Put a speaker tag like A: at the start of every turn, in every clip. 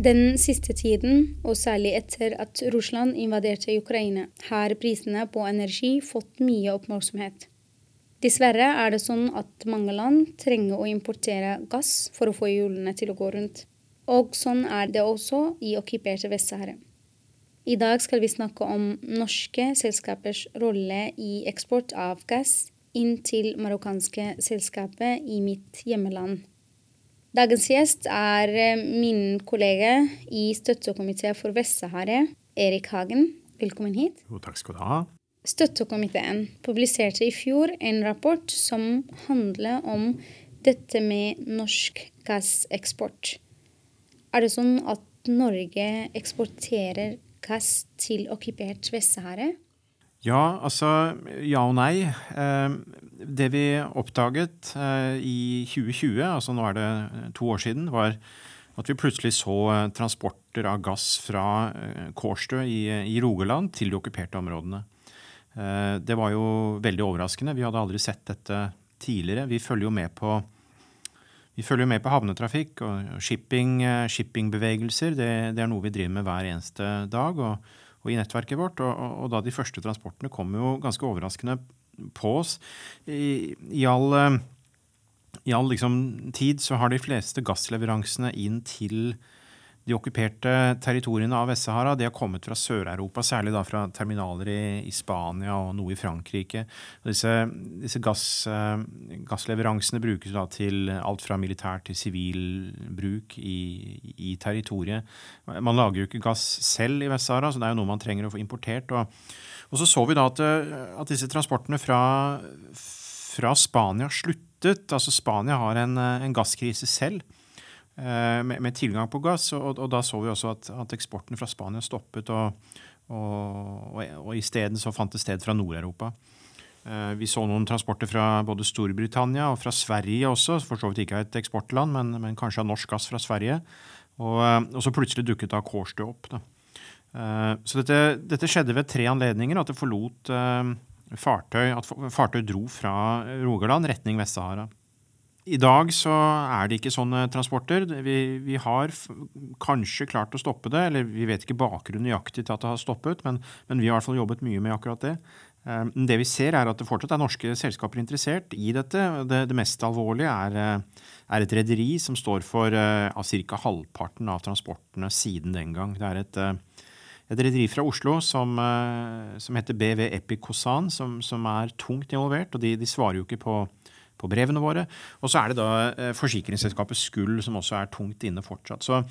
A: Den siste tiden, og særlig etter at Russland invaderte Ukraina, har prisene på energi fått mye oppmerksomhet. Dessverre er det sånn at mange land trenger å importere gass for å få hjulene til å gå rundt. Og sånn er det også i okkuperte Vest-Sahara. I dag skal vi snakke om norske selskapers rolle i eksport av gass inn til marokkanske selskaper i mitt hjemmeland. Dagens gjest er eh, min kollega i støttekomité for Vest-Sahara, Erik Hagen. Velkommen hit.
B: Jo, takk skal du ha.
A: Støttekomiteen publiserte i fjor en rapport som handler om dette med norsk gasseksport. Er det sånn at Norge eksporterer gass til okkupert Vest-Sahara?
B: Ja, altså ja og nei. Eh, det vi oppdaget eh, i 2020, altså nå er det to år siden, var at vi plutselig så eh, transporter av gass fra Kårstø i, Rogaland til de okkuperte områdene. Det var jo veldig overraskende. Vi hadde aldri sett dette tidligere. Vi følger jo med på, med på havnetrafikk og shipping, shippingbevegelser. Det, det, er noe vi driver med hver eneste dag. og og i nettverket vårt. Og, og, og, da de første transportene kom jo ganske overraskende på oss. I, i all, eh, i all liksom, tid så har de fleste gassleveransene inn til de okkuperte territoriene av Vest-Sahara har kommet fra Sør-Europa, særlig da fra terminaler i, i, Spania og noe i Frankrike. Disse, disse gass, uh, gassleveransene brukes da til alt fra militær til sivil bruk i, i, territoriet. Man lager jo ikke gass selv i Vest-Sahara, så det er jo noe man trenger å få importert. Og, og så så vi da at, at disse transportene fra, fra Spania sluttet. Altså Spania har en, en gasskrise selv. Eh, med, med, tilgang på gass. Og, og, da så vi også at, at eksporten fra Spania stoppet, og, og, og, og isteden så fant det sted fra Nord-Europa. Eh, vi så noen transporter fra både Storbritannia og fra Sverige også, for så vidt ikke et eksportland, men, men kanskje av norsk gass fra Sverige. Eh, og så plutselig dukket da Kårstø opp. Da. Så dette, dette, skjedde ved tre anledninger. At det forlot fartøy, at fartøy dro fra Rogaland retning Vest-Sahara. I dag så er det ikke sånne transporter. Vi, vi, har kanskje klart å stoppe det, eller vi vet ikke bakgrunnen nøyaktig til at det har stoppet, men, men, vi har i hvert fall jobbet mye med akkurat det. Eh, det vi ser, er at det fortsatt er norske selskaper interessert i dette. Det, det mest alvorlige er, eh, er et rederi som står for uh, ca. halvparten av transportene siden den gang. Det er et, et rederi fra Oslo som, som, heter BV Epicosan, som, som er tungt involvert. og de, de svarer jo ikke på på brevene våre. Og så er det da eh, forsikringsselskapet Skull som også er tungt inne fortsatt. Så,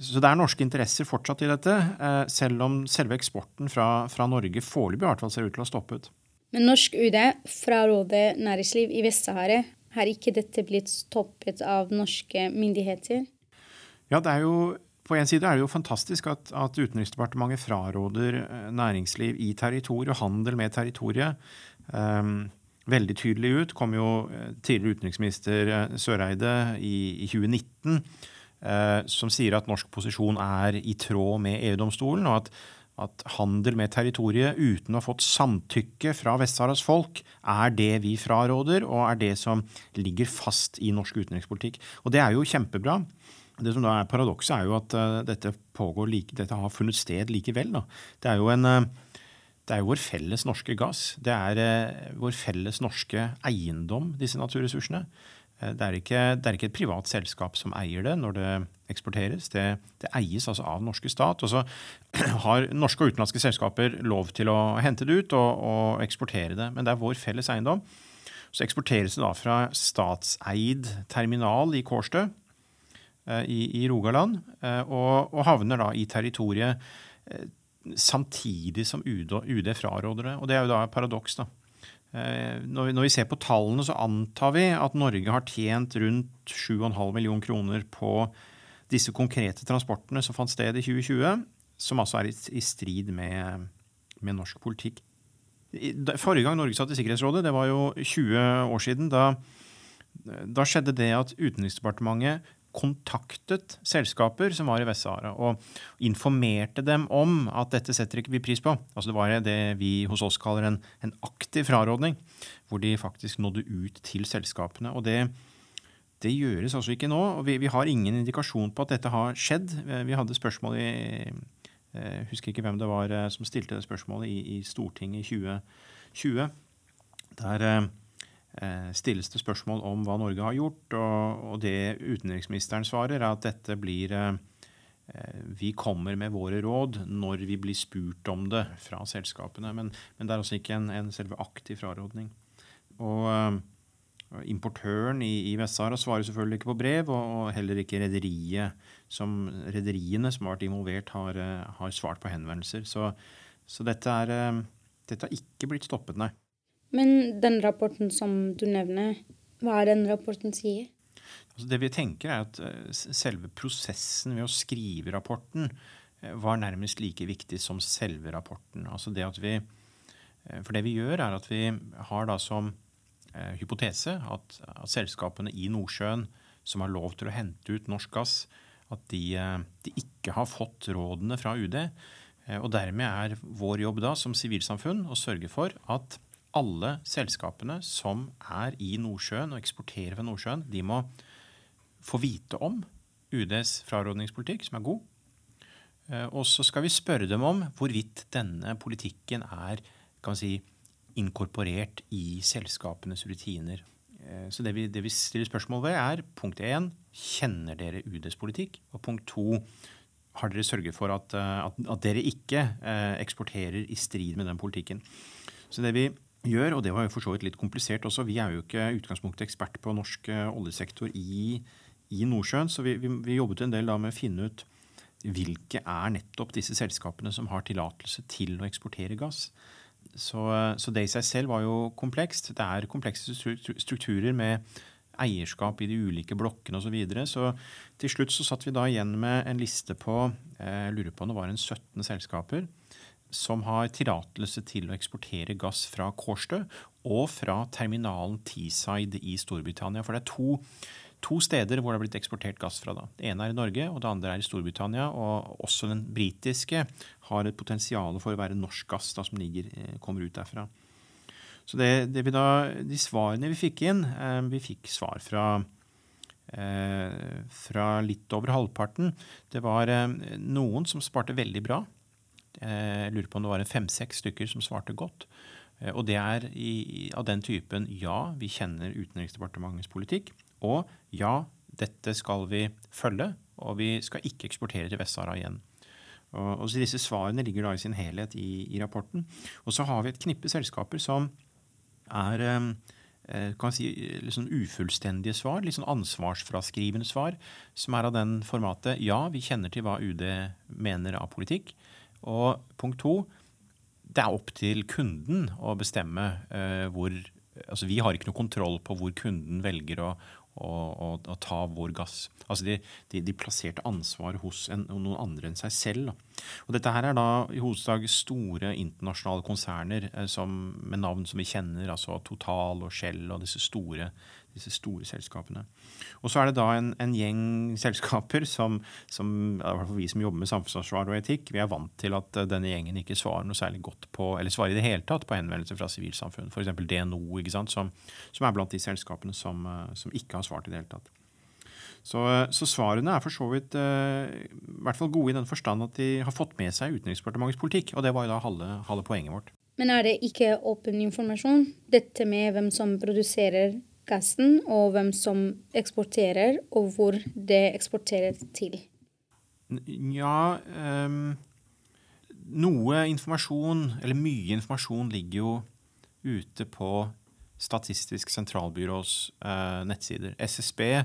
B: så det er norske interesser fortsatt i dette, eh, selv om selve eksporten fra, fra Norge foreløpig i hvert fall ser ut til å ha stoppet.
A: Men norsk UD fraråder næringsliv i Vest-Sahara. Har ikke dette blitt stoppet av norske myndigheter?
B: Ja, det er jo på en side er det jo fantastisk at, at Utenriksdepartementet fraråder eh, næringsliv i territoriet og handel med territoriet. Um, veldig tydelig ut. kom jo eh, tidligere utenriksminister eh, Søreide i, i 2019 eh, som sier at norsk posisjon er i tråd med EU-domstolen, og at, at, handel med territoriet uten å ha fått samtykke fra Vest-Saharas folk er det vi fraråder, og er det som ligger fast i norsk utenrikspolitikk. Og det er jo kjempebra. Det som da er Paradokset er jo at uh, dette, like, dette, har funnet sted likevel. Da. Det er jo en uh, det er jo vår felles norske gass. Det er eh, vår felles norske eiendom, disse naturressursene. Eh, det er, ikke, det er, ikke, et privat selskap som eier det når det eksporteres. Det, det, eies altså av norske stat. Og så har norske og utenlandske selskaper lov til å hente det ut og, og eksportere det. Men det er vår felles eiendom. Så eksporteres det da fra statseid terminal i Kårstø eh, i, i Rogaland og, og havner da i territoriet samtidig som UD, UD fraråder det. Og det er jo da et paradoks. da. Eh, når vi, når vi, ser på tallene, så antar vi at Norge har tjent rundt 7,5 millioner kroner på disse konkrete transportene som fant sted i 2020, som altså er i, i strid med, med, norsk politikk. Forrige gang Norge satt i Sikkerhetsrådet, det var jo 20 år siden, da, da skjedde det at Utenriksdepartementet kontaktet selskaper som var i Vest-Sahara, og informerte dem om at dette setter ikke vi pris på. Altså Det var det vi hos oss kaller en, en aktiv frarådning, hvor de faktisk nådde ut til selskapene. og det det gjøres altså ikke nå. og vi, vi, har ingen indikasjon på at dette har skjedd. Vi hadde spørsmål i Jeg eh, husker ikke hvem det var eh, som stilte det spørsmålet i, i Stortinget i 2020. Der eh, stilles det spørsmål om hva Norge har gjort, og, og det utenriksministeren svarer, er at dette blir eh, Vi kommer med våre råd når vi blir spurt om det fra selskapene. Men, men det er altså ikke en, en selve aktiv frarådning. Og uh, Importøren i, i Vest-Sahara svarer selvfølgelig ikke på brev, og, og heller ikke rederiet som, rederiene som har vært involvert, har, har svart på henvendelser. Så, så dette, er, dette har ikke blitt stoppet, nei.
A: Men den rapporten som du nevner, hva er den rapporten sier?
B: Altså det vi tenker er at eh, Selve prosessen ved å skrive rapporten eh, var nærmest like viktig som selve rapporten. Altså det vi, eh, for det vi gjør, er at vi har som hypotese at, at, selskapene i Nordsjøen som har lov til å hente ut norsk gass, at de, de ikke har fått rådene fra UD. Og dermed er vår jobb da som sivilsamfunn å sørge for at alle selskapene som er i Nordsjøen og eksporterer fra Nordsjøen, de må få vite om UDs frarådningspolitikk, som er god. Eh, og så skal vi spørre dem om hvorvidt denne politikken er kan si, inkorporert i selskapenes rutiner. Eh, så det vi, det vi stiller spørsmål ved, er punkt 1. Kjenner dere UDs politikk? Og punkt 2. Har dere sørget for at, eh, at, at dere ikke eksporterer i strid med den politikken? Så det vi gjør, og det var jo for så vidt litt komplisert også. Vi er jo ikke utgangspunktet ekspert på norsk eh, oljesektor i, i Nordsjøen, så vi, vi, vi, jobbet en del da med å finne ut hvilke er nettopp disse selskapene som har tillatelse til å eksportere gass. Så, eh, så, det i seg selv var jo komplekst. Det er komplekse strukturer med eierskap i de ulike blokkene osv. Så, videre. så til slutt så satt vi da igjen med en liste på eh, jeg lurer på om det var en 17 selskaper som har tillatelse til å eksportere gass fra Kårstø og fra terminalen Teesside i Storbritannia. For det er to, to, steder hvor det har blitt eksportert gass fra. da. Det ene er i Norge, og det andre er i Storbritannia. Og også den britiske har et potensial for å være norsk gass da, som ligger, eh, kommer ut derfra. Så det, det da, De svarene vi fikk inn eh, Vi fikk svar fra eh, fra litt over halvparten. Det var noen som sparte veldig bra. Eh, jeg lurer på om det var en fem-seks stykker som svarte godt. Eh, og det er i, av den typen ja, vi kjenner Utenriksdepartementets politikk. Og ja, dette skal vi følge, og vi skal ikke eksportere til Vest-Sahara igjen. Og, og Disse svarene ligger da i sin helhet i, i, rapporten. Og så har vi et knippe selskaper som er eh, kan si, litt sånn ufullstendige svar, litt sånn ansvarsfraskrivende svar, som er av den formatet ja, vi kjenner til hva UD mener av politikk, og punkt to det er opp til kunden å bestemme eh, hvor Altså vi har ikke noe kontroll på hvor kunden velger å, å, å, å ta vår gass. Altså de, de, de plasserte ansvaret hos en, noen andre enn seg selv. Da. Og dette her er da i hovedsak store internasjonale konserner eh, som, med navn som vi kjenner, altså Total og Shell og disse store disse store selskapene. Og så er det da en, en gjeng selskaper som, som i hvert fall vi som jobber med samfunnsansvar og etikk, vi er vant til at eh, denne gjengen ikke svarer noe særlig godt på, eller svarer i det hele tatt på henvendelser fra sivilsamfunn. F.eks. DNO, ikke sant, som, som, er blant de selskapene som, eh, som, ikke har svart i det hele tatt. Så, eh, så svarene er for så vidt i hvert fall gode i den forstand at de har fått med seg Utenriksdepartementets politikk. Og det var jo da halve, halve poenget vårt.
A: Men er det ikke åpen informasjon, dette med hvem som produserer gassen, og hvem som eksporterer, og hvor det eksporteres til?
B: Ja um, Noe informasjon, eller mye informasjon, ligger jo ute på Statistisk sentralbyrås uh, nettsider. SSB eh,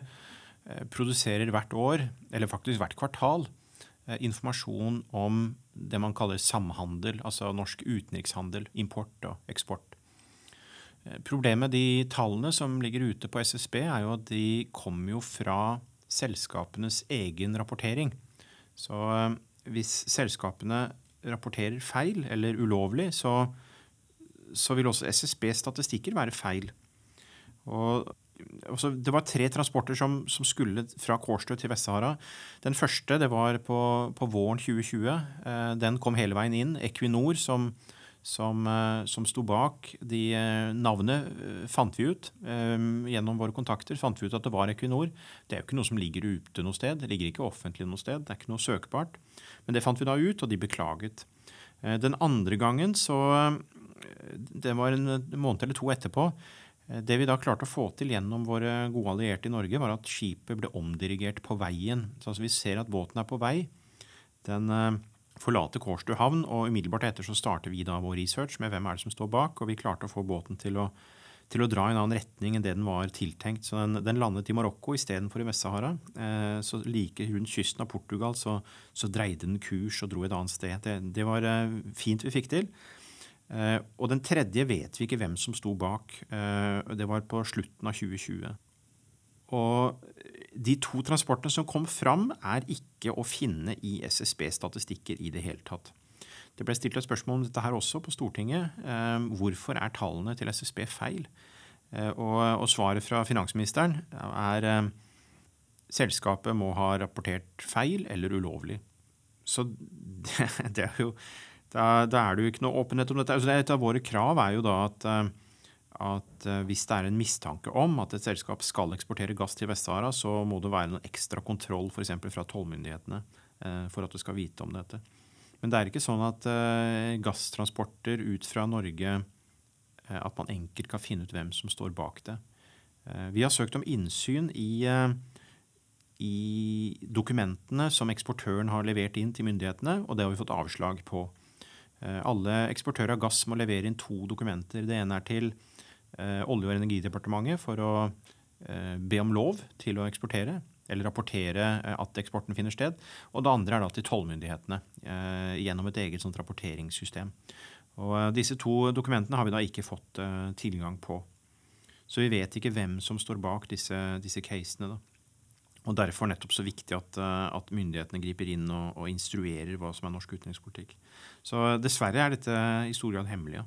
B: produserer hvert år, eller faktisk hvert kvartal, uh, informasjon om det man kaller samhandel, altså norsk utenrikshandel, import og eksport. Eh, problemet med de tallene som ligger ute på SSB, er jo at de kommer jo fra selskapenes egen rapportering. Så eh, hvis selskapene rapporterer feil eller ulovlig, så, så vil også SSBs statistikker være feil. Og også, det var tre transporter som, som skulle fra Kårstø til Vest-Sahara. Den første det var på, på våren 2020. Eh, den kom hele veien inn. Equinor, som, som, eh, som sto bak de eh, Navnet eh, fant vi ut gjennom våre kontakter. fant vi ut at det var Equinor. Det er jo ikke noe som ligger ute noe sted. Det ligger ikke offentlig noe sted. Det er ikke noe søkbart. Men det fant vi da ut, og de beklaget. Den andre gangen så Det var en måned eller to etterpå det vi da klarte å få til gjennom våre gode allierte i Norge, var at skipet ble omdirigert på veien. Så altså vi ser at båten er på vei. Den uh, forlater Kårstø havn, og umiddelbart etter så starter vi da vår research med hvem er det som står bak, og vi klarte å få båten til å, til å dra i en annen retning enn det den var tiltenkt. Så den, den landet i Marokko istedenfor i Vest-Sahara. Uh, så like rundt kysten av Portugal så, så, dreide den kurs og dro et annet sted. Det, det var fint vi fikk til. Uh, og den tredje vet vi ikke hvem som sto bak. Uh, det var på slutten av 2020. Og de to transportene som kom fram, er ikke å finne i SSB-statistikker i det hele tatt. Det ble stilt et spørsmål om dette her også på Stortinget. Uh, hvorfor er tallene til SSB feil? Og, svaret fra finansministeren er selskapet må ha rapportert feil eller ulovlig. Så det, det er jo da, da, er det jo ikke noe åpenhet om dette. Altså, et av våre krav er jo da at, eh, at eh, hvis det er en mistanke om at et selskap skal eksportere gass til Vest-Sahara, så må det være noen ekstra kontroll f.eks. fra tollmyndighetene eh, for at du skal vite om dette. Men det er ikke sånn at gasstransporter ut fra Norge At man enkelt kan finne ut hvem som står bak det. Vi har søkt om innsyn i i dokumentene som eksportøren har levert inn til myndighetene, og det har vi fått avslag på. Eh, alle eksportører av gass må levere inn to dokumenter. Det ene er til eh, Olje- og energidepartementet for å eh, be om lov til å eksportere, eller rapportere at eksporten finner sted. Og det andre er da til tollmyndighetene gjennom et eget sånt rapporteringssystem. Og disse to dokumentene har vi da ikke fått tilgang på. Så vi vet ikke hvem som står bak disse, disse casene. da. Og Derfor nettopp så viktig at, eh, at myndighetene griper inn og, og, instruerer hva som er norsk utenrikspolitikk. Så dessverre er dette i stor grad hemmelig. Ja.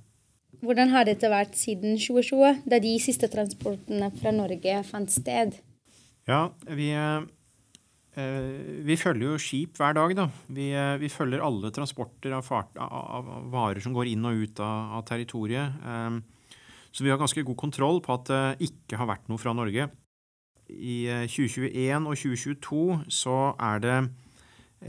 A: Hvordan har dette vært siden 2020, da de siste transportene fra Norge fant sted?
B: Ja, vi, eh, vi følger jo skip hver dag. da. Vi, eh, vi følger alle transporter av, fart, av, varer som går inn og ut av, av territoriet. så vi har ganske god kontroll på at det ikke har vært noe fra Norge i 2021 eh, og 2022 så er det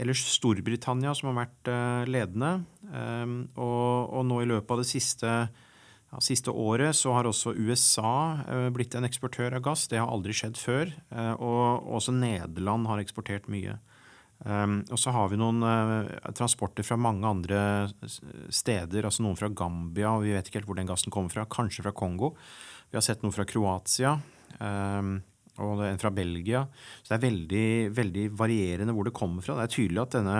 B: ellers Storbritannia som har vært eh, ledende. Ehm, og, og nå i løpet av det siste, ja, siste, året så har også USA eh, blitt en eksportør av gass. Det har aldri skjedd før. Og også Nederland har eksportert mye. Um, og så har vi noen transporter fra mange andre steder, altså noen fra Gambia, og vi vet ikke helt hvor den gassen kommer fra. Kanskje fra Kongo. Vi har sett noe fra Kroatia. Um, og en fra Belgia. Så det er veldig, veldig varierende hvor det kommer fra. Det er tydelig at denne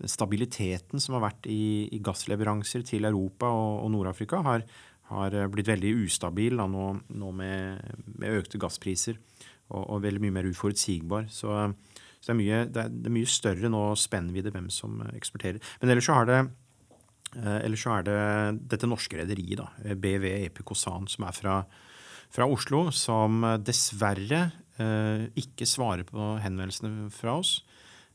B: den stabiliteten som har vært i, i gassleveranser til Europa og, og Nord-Afrika, har, har, blitt veldig ustabil da, nå, nå med, med, økte gasspriser og, og, veldig mye mer uforutsigbar. Så, så det, er mye, det, er, det, er mye, større nå spennvidde hvem som eksporterer. Men ellers så har det eh, Ellers så er det dette norske rederiet, BV Epicosan, som er fra, fra Oslo, som dessverre eh, ikke svarer på henvendelsene fra oss.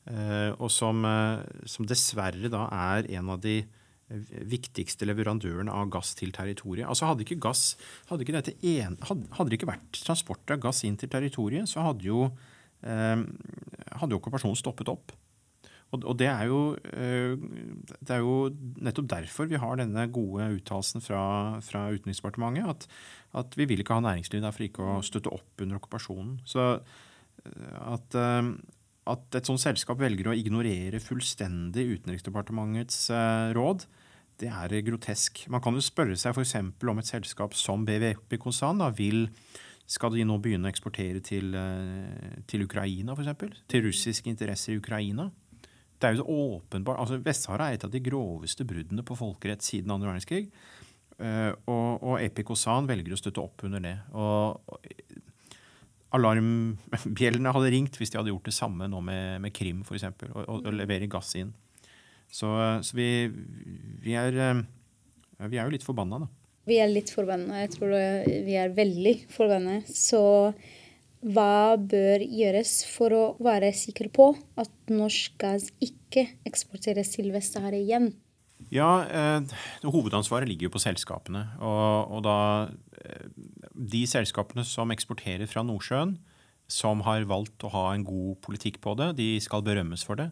B: Eh, og som, eh, som, dessverre da er en av de viktigste leverandørene av gass til territoriet. Altså Hadde ikke gass, hadde ikke, en, hadde, hadde det ikke vært transport av gass inn til territoriet, så hadde jo, eh, okkupasjonen stoppet opp. Og, og det, er jo, eh, det, er jo, nettopp derfor vi har denne gode uttalelsen fra, fra Utenriksdepartementet. At, at, vi vil ikke ha næringsliv der for ikke å støtte opp under okkupasjonen. Så eh, at, eh, at et sånt selskap velger å ignorere fullstendig Utenriksdepartementets råd, det er grotesk. Man kan jo spørre seg f.eks. om et selskap som BVP Konsan vil skal de nå begynne å eksportere til, til Ukraina, f.eks.? Til russiske interesser i Ukraina? Det er jo så åpenbart, altså Vest-Sahara er et av de groveste bruddene på folkerett siden andre verdenskrig. Uh, og, og Epikosan velger å støtte opp under det. Og, Alarmbjellene hadde ringt hvis de hadde gjort det samme nå med, med Krim f.eks. Og, og, og levere gass inn. Så, så vi, vi, er, uh, vi er jo litt forbanna, da.
A: Vi er litt forbanna. Jeg tror vi er veldig forbanna. Så hva bør gjøres for å være sikker på at norsk gass ikke eksporteres til Vest-Sahara igjen?
B: Ja, eh, Hovedansvaret ligger jo på selskapene. Og, og da eh, De selskapene som eksporterer fra Nordsjøen, som har valgt å ha en god politikk på det, de skal berømmes for det.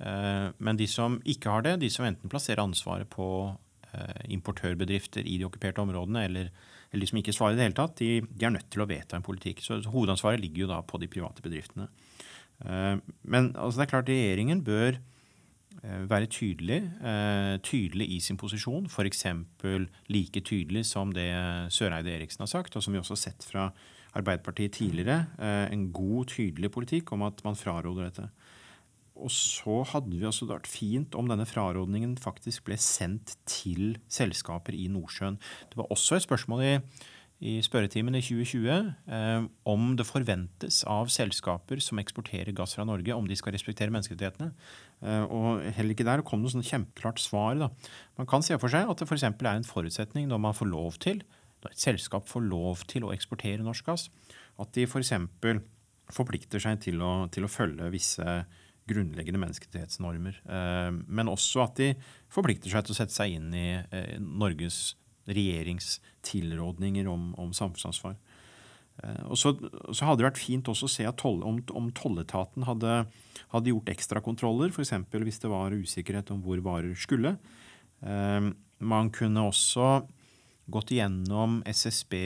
B: Eh, men de som ikke har det, de som enten plasserer ansvaret på importørbedrifter i de okkuperte områdene, eller eller de som ikke svarer i det hele tatt, de, de, er nødt til å vedta en politikk. Så, hovedansvaret ligger jo da på de private bedriftene. Uh, men altså, det er klart regjeringen bør uh, være tydelig, tydelig i sin posisjon. F.eks. like tydelig som det Søreide Eriksen har sagt, og som vi også har sett fra Arbeiderpartiet tidligere. en god, tydelig politikk om at man fraråder dette. Og så hadde vi også vært fint om denne frarådningen faktisk ble sendt til selskaper i Nordsjøen. Det var også et spørsmål i, i spørretimen i 2020 eh, om det forventes av selskaper som eksporterer gass fra Norge, om de skal respektere menneskerettighetene. Eh, og heller ikke der kom det noe sånn kjempeklart svar. Da. Man kan se for seg at det f.eks. er en forutsetning når man får lov til, når et selskap får lov til å eksportere norsk gass, at de f.eks. For forplikter seg til å, til å følge visse grunnleggende menneskerettighetsnormer. Eh, men også at de forplikter seg til å sette seg inn i eh, Norges regjerings tilrådninger om, om samfunnsansvar. Eh, og så, så, hadde det vært fint også å se toll, om, om, tolletaten hadde, hadde gjort ekstrakontroller, f.eks. hvis det var usikkerhet om hvor varer skulle. Man kunne også gått igjennom SSB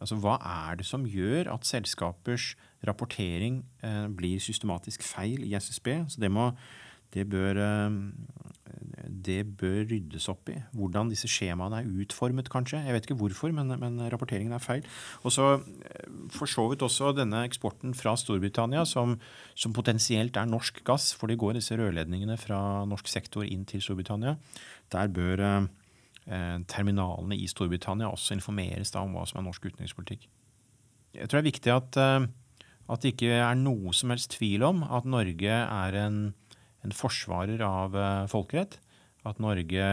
B: Altså, hva er det som gjør at selskapers rapportering eh, blir systematisk feil i SSB? Så det, må, det, bør, eh, det bør ryddes opp i. Hvordan disse skjemaene er utformet, kanskje. Jeg vet ikke hvorfor, men, men rapporteringen er feil. Og så eh, for så vidt også denne eksporten fra Storbritannia, som, som potensielt er norsk gass, for det går disse rørledningene fra norsk sektor inn til Storbritannia. Der bør eh, terminalene i Storbritannia også informeres da om hva som er norsk utenrikspolitikk. Jeg tror det er viktig at, eh, at det ikke er noe som helst tvil om at Norge er en, en forsvarer av eh, folkerett. At Norge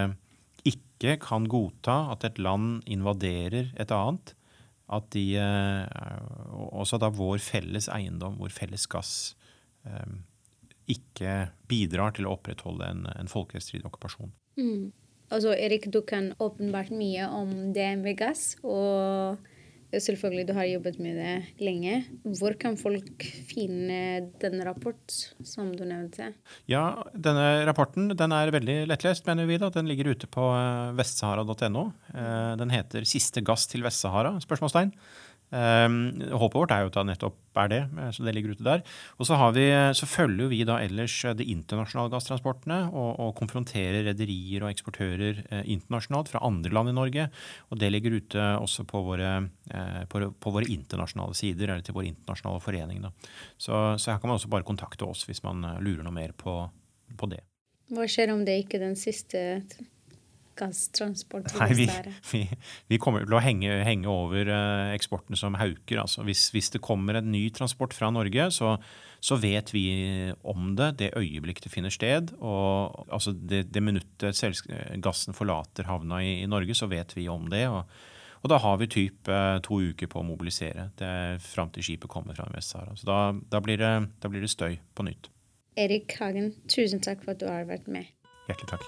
B: ikke kan godta at et land invaderer et annet. At de Også da vår felles eiendom, vår felles gass, ikke bidrar til å opprettholde en, en folkerettsstridig okkupasjon. Mm.
A: Altså, Erik, du kan åpenbart mye om det med Gass, og selvfølgelig du har jobbet med det lenge. Hvor kan folk finne denne rapport som du nevnte?
B: Ja, denne rapporten den er veldig lettlest, mener vi. da. Den ligger ute på eh, vestsahara.no. Eh, den heter 'Siste gass til Vest-Sahara?' spørsmålstegn. Um, håpet vårt er jo at det nettopp er det, eh, så det ligger ute der. Og så, vi, så følger vi da ellers eh, de internasjonale gasstransportene og, og konfronterer rederier og eksportører eh, internasjonalt fra andre land i Norge. Og det ligger ute også på våre, eh, på, på våre internasjonale sider, eller til vår internasjonale forening. Så, så, her kan man også bare kontakte oss hvis man eh, lurer noe mer på, på det.
A: Hva skjer om det ikke er den siste gasstransport?
B: Nei, vi, vi, vi, kommer til å henge, henge over uh, eksporten som hauker. Altså, hvis, hvis, det kommer en ny transport fra Norge, så, så, vet vi om det det øyeblikk det finner sted. Og altså, det, det minuttet gassen forlater havna i, i, Norge, så vet vi om det. og, og da har vi typ uh, to uker på å mobilisere det fram til skipet kommer fra Vest-Sahara. Så da, da, blir det, da blir det støy på nytt.
A: Erik Hagen, tusen takk for at du har vært med.
B: Hjertelig takk.